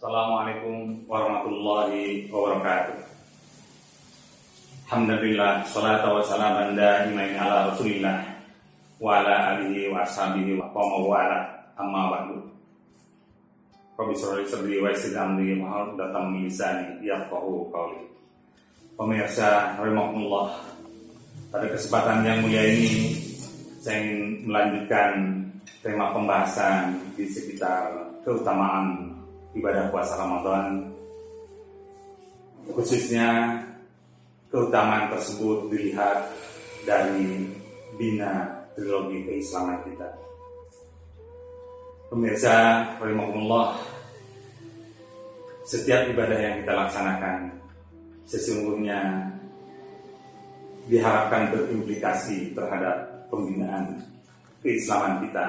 Assalamualaikum warahmatullahi wabarakatuh. Alhamdulillah, salatu wa salaman da'imain ala rasulillah wa ala alihi wa ashabihi wa qawma amma ba'du. Rabbi sholli sadri wa yassir amri wa datang lisani yafqahu qawli. Pemirsa rahimakumullah, pada kesempatan yang mulia ini saya ingin melanjutkan tema pembahasan di sekitar keutamaan ibadah puasa Ramadan khususnya keutamaan tersebut dilihat dari bina trilogi keislaman kita. Pemirsa, rahimahumullah, setiap ibadah yang kita laksanakan sesungguhnya diharapkan berimplikasi terhadap pembinaan keislaman kita,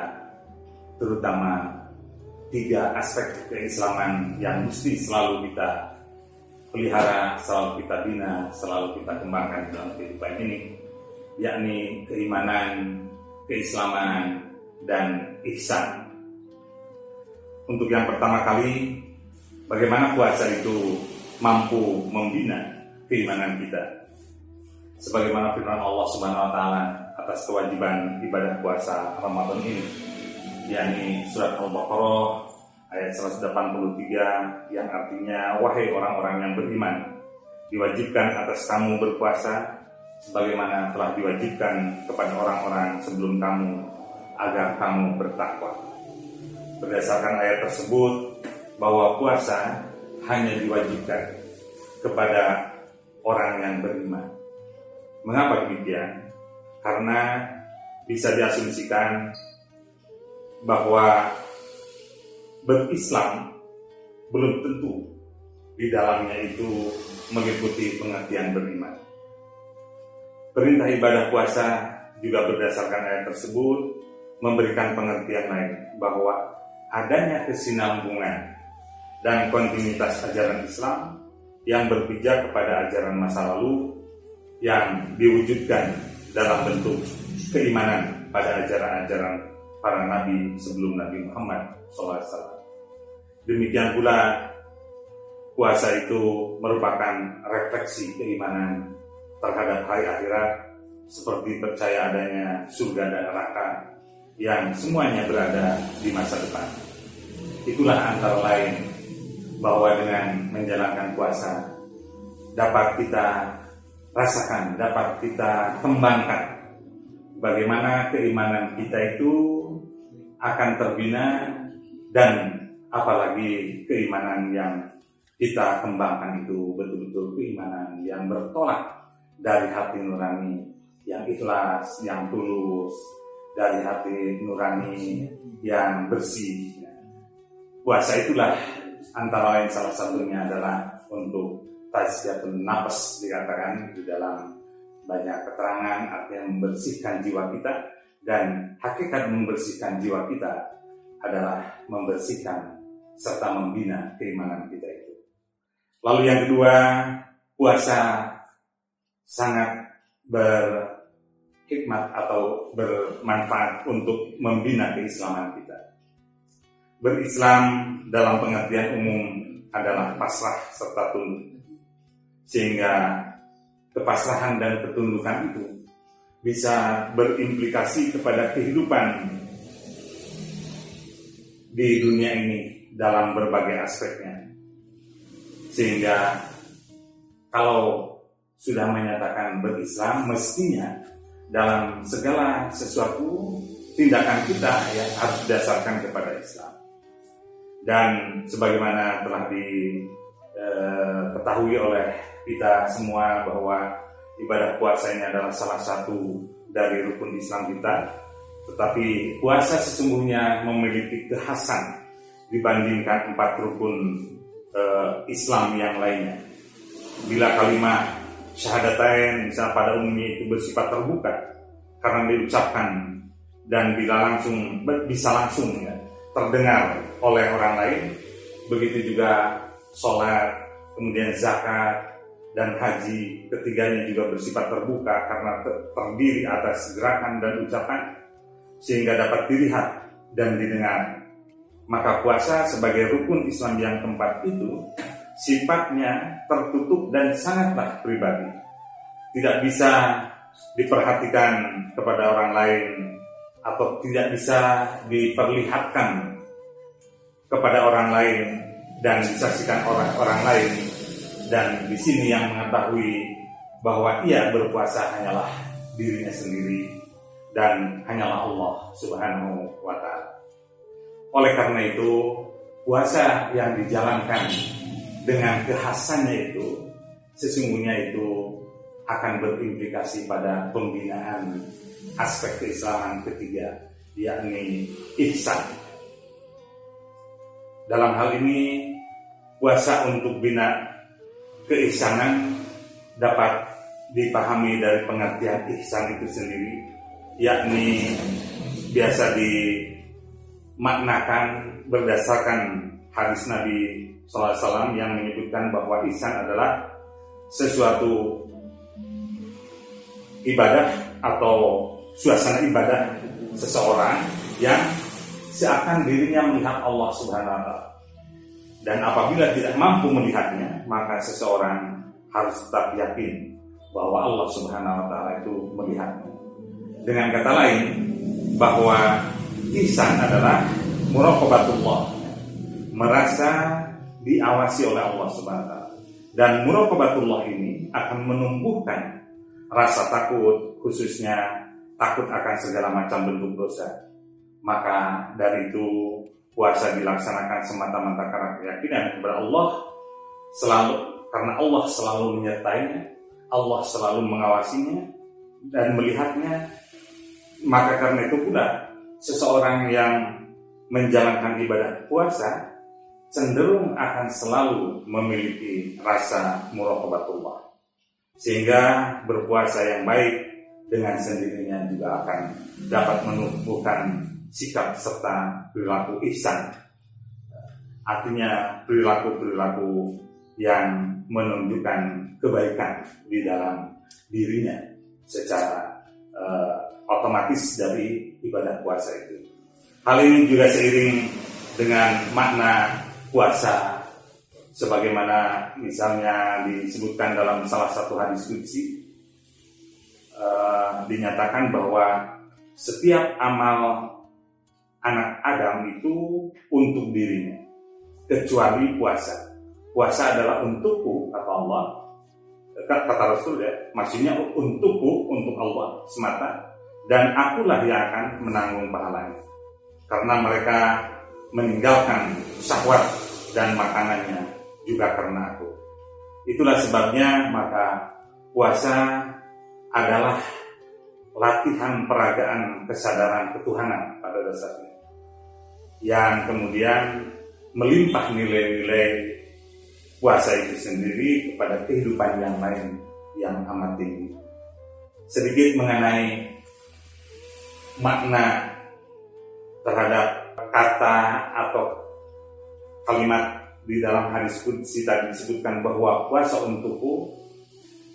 terutama tiga aspek keislaman yang mesti selalu kita pelihara, selalu kita bina, selalu kita kembangkan dalam kehidupan ini, yakni keimanan, keislaman, dan ihsan. Untuk yang pertama kali, bagaimana puasa itu mampu membina keimanan kita. Sebagaimana firman Allah Subhanahu wa taala atas kewajiban ibadah puasa Ramadan ini, yakni surat Al-Baqarah ayat 183 yang artinya wahai orang-orang yang beriman diwajibkan atas kamu berpuasa sebagaimana telah diwajibkan kepada orang-orang sebelum kamu agar kamu bertakwa. Berdasarkan ayat tersebut bahwa puasa hanya diwajibkan kepada orang yang beriman. Mengapa demikian? Karena bisa diasumsikan bahwa berislam belum tentu di dalamnya itu mengikuti pengertian beriman. Perintah ibadah puasa juga berdasarkan ayat tersebut memberikan pengertian lain bahwa adanya kesinambungan dan kontinuitas ajaran Islam yang berpijak kepada ajaran masa lalu yang diwujudkan dalam bentuk keimanan pada ajaran-ajaran para nabi sebelum Nabi Muhammad SAW. Demikian pula puasa itu merupakan refleksi keimanan terhadap hari akhirat seperti percaya adanya surga dan neraka yang semuanya berada di masa depan. Itulah antara lain bahwa dengan menjalankan puasa dapat kita rasakan, dapat kita kembangkan bagaimana keimanan kita itu akan terbina dan apalagi keimanan yang kita kembangkan itu betul-betul keimanan yang bertolak dari hati nurani yang ikhlas, yang tulus, dari hati nurani yang bersih. Puasa itulah antara lain salah satunya adalah untuk tazkiyatun nafas dikatakan di dalam banyak keterangan artinya membersihkan jiwa kita dan hakikat membersihkan jiwa kita adalah membersihkan serta membina keimanan kita itu. Lalu yang kedua, puasa sangat berhikmat atau bermanfaat untuk membina keislaman kita. Berislam dalam pengertian umum adalah pasrah serta tunduk. Sehingga kepasrahan dan ketundukan itu bisa berimplikasi kepada kehidupan di dunia ini dalam berbagai aspeknya. Sehingga kalau sudah menyatakan berislam mestinya dalam segala sesuatu tindakan kita ya harus didasarkan kepada Islam. Dan sebagaimana telah diketahui eh, oleh kita semua bahwa ibadah puasa ini adalah salah satu dari rukun Islam kita. Tetapi puasa sesungguhnya memiliki kekhasan dibandingkan empat rukun uh, Islam yang lainnya. Bila kalimat syahadatain misalnya pada umumnya itu bersifat terbuka karena diucapkan dan bila langsung bisa langsung ya, terdengar oleh orang lain, begitu juga sholat, kemudian zakat, dan haji ketiganya juga bersifat terbuka karena terdiri atas gerakan dan ucapan sehingga dapat dilihat dan didengar Maka puasa sebagai rukun Islam yang keempat itu sifatnya tertutup dan sangatlah pribadi. Tidak bisa diperhatikan kepada orang lain atau tidak bisa diperlihatkan kepada orang lain dan disaksikan orang-orang lain dan di sini yang mengetahui bahwa ia berpuasa hanyalah dirinya sendiri dan hanyalah Allah Subhanahu wa taala. Oleh karena itu, puasa yang dijalankan dengan kekhasannya itu sesungguhnya itu akan berimplikasi pada pembinaan aspek keislaman ketiga yakni ihsan. Dalam hal ini puasa untuk bina keisanan dapat dipahami dari pengertian ihsan itu sendiri yakni biasa dimaknakan berdasarkan hadis Nabi SAW yang menyebutkan bahwa ihsan adalah sesuatu ibadah atau suasana ibadah seseorang yang seakan dirinya melihat Allah Subhanahu wa taala. Dan apabila tidak mampu melihatnya, maka seseorang harus tetap yakin bahwa Allah Subhanahu wa taala itu melihatnya. Dengan kata lain, bahwa ihsan adalah muraqabatullah, merasa diawasi oleh Allah Subhanahu wa taala. Dan muraqabatullah ini akan menumbuhkan rasa takut, khususnya takut akan segala macam bentuk dosa. Maka dari itu puasa dilaksanakan semata-mata karena keyakinan kepada Allah selalu karena Allah selalu menyertainya, Allah selalu mengawasinya dan melihatnya. Maka karena itu pula seseorang yang menjalankan ibadah puasa cenderung akan selalu memiliki rasa muraqabatullah. Sehingga berpuasa yang baik dengan sendirinya juga akan dapat menumbuhkan sikap serta perilaku ihsan. Artinya perilaku-perilaku yang menunjukkan kebaikan di dalam dirinya secara uh, otomatis dari ibadah puasa itu. Hal ini juga seiring dengan makna puasa sebagaimana misalnya disebutkan dalam salah satu hadis suci uh, dinyatakan bahwa setiap amal anak Adam itu untuk dirinya, kecuali puasa. Puasa adalah untukku, kata Allah. Kata Rasul ya, maksudnya untukku, untuk Allah semata. Dan akulah yang akan menanggung pahalanya. Karena mereka meninggalkan syahwat dan makanannya juga karena aku. Itulah sebabnya maka puasa adalah latihan peragaan kesadaran ketuhanan pada dasarnya yang kemudian melimpah nilai-nilai puasa itu sendiri kepada kehidupan yang lain yang amat tinggi. Sedikit mengenai makna terhadap kata atau kalimat di dalam hadis kudsi tadi disebutkan bahwa puasa untukku.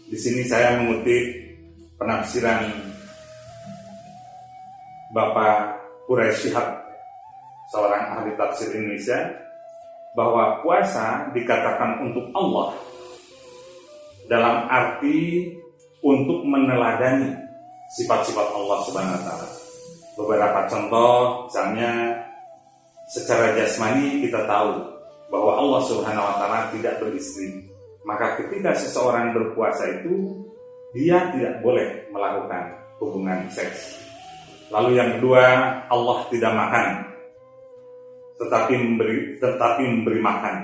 Di sini saya mengutip penafsiran Bapak Quraisy Shihab seorang ahli tafsir Indonesia bahwa puasa dikatakan untuk Allah dalam arti untuk meneladani sifat-sifat Allah Subhanahu wa taala. Beberapa contoh misalnya secara jasmani kita tahu bahwa Allah Subhanahu wa taala tidak beristri. Maka ketika seseorang berpuasa itu dia tidak boleh melakukan hubungan seks. Lalu yang kedua, Allah tidak makan tetapi memberi tetapi memberi makan.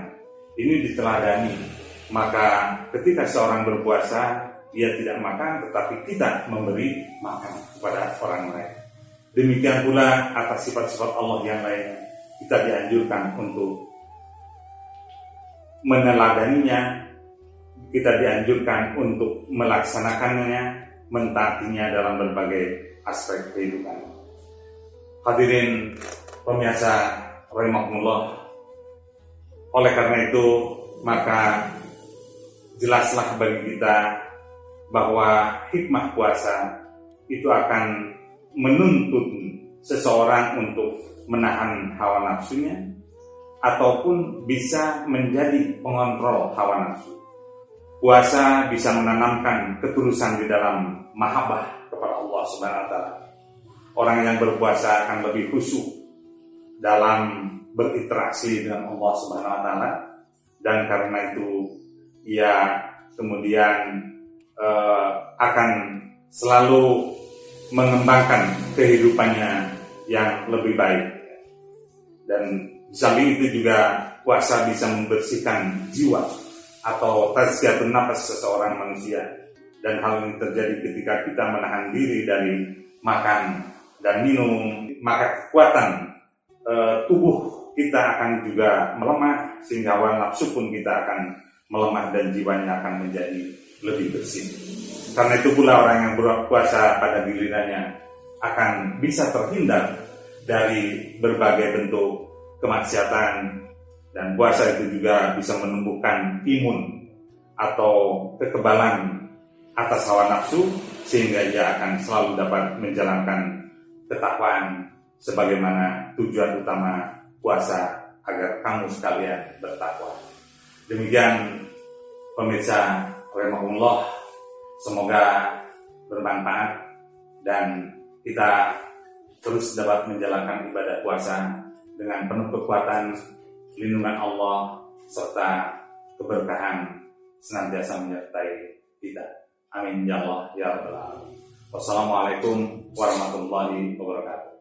Ini diteladani. Maka ketika seorang berpuasa, dia tidak makan, tetapi kita memberi makan kepada orang lain. Demikian pula atas sifat-sifat Allah yang lain, kita dianjurkan untuk meneladaninya, kita dianjurkan untuk melaksanakannya, mentaatinya dalam berbagai aspek kehidupan. Hadirin pemirsa rahimahullah. Oleh karena itu, maka jelaslah bagi kita bahwa hikmah puasa itu akan menuntut seseorang untuk menahan hawa nafsunya ataupun bisa menjadi pengontrol hawa nafsu. Puasa bisa menanamkan ketulusan di dalam mahabbah kepada Allah Subhanahu wa taala. Orang yang berpuasa akan lebih khusyuk dalam berinteraksi dengan Allah Subhanahu wa taala. Dan karena itu ia kemudian uh, akan selalu mengembangkan kehidupannya yang lebih baik. Dan di samping itu juga puasa bisa membersihkan jiwa atau tazkiyatun nafas seseorang manusia. Dan hal ini terjadi ketika kita menahan diri dari makan dan minum maka kekuatan e, tubuh kita akan juga melemah sehingga hawa nafsu pun kita akan melemah dan jiwanya akan menjadi lebih bersih. Karena itu pula orang yang berpuasa pada gilirannya akan bisa terhindar dari berbagai bentuk kemaksiatan dan puasa itu juga bisa menumbuhkan imun atau kekebalan atas hawa nafsu sehingga ia akan selalu dapat menjalankan ketakwaan sebagaimana tujuan utama puasa agar kamu sekalian bertakwa. Demikian pemirsa rahimahullah semoga bermanfaat dan kita terus dapat menjalankan ibadah puasa dengan penuh kekuatan lindungan Allah serta keberkahan senantiasa menyertai kita. Amin ya Allah ya Rabbal Alamin. Wassalamualaikum warahmatullahi wabarakatuh.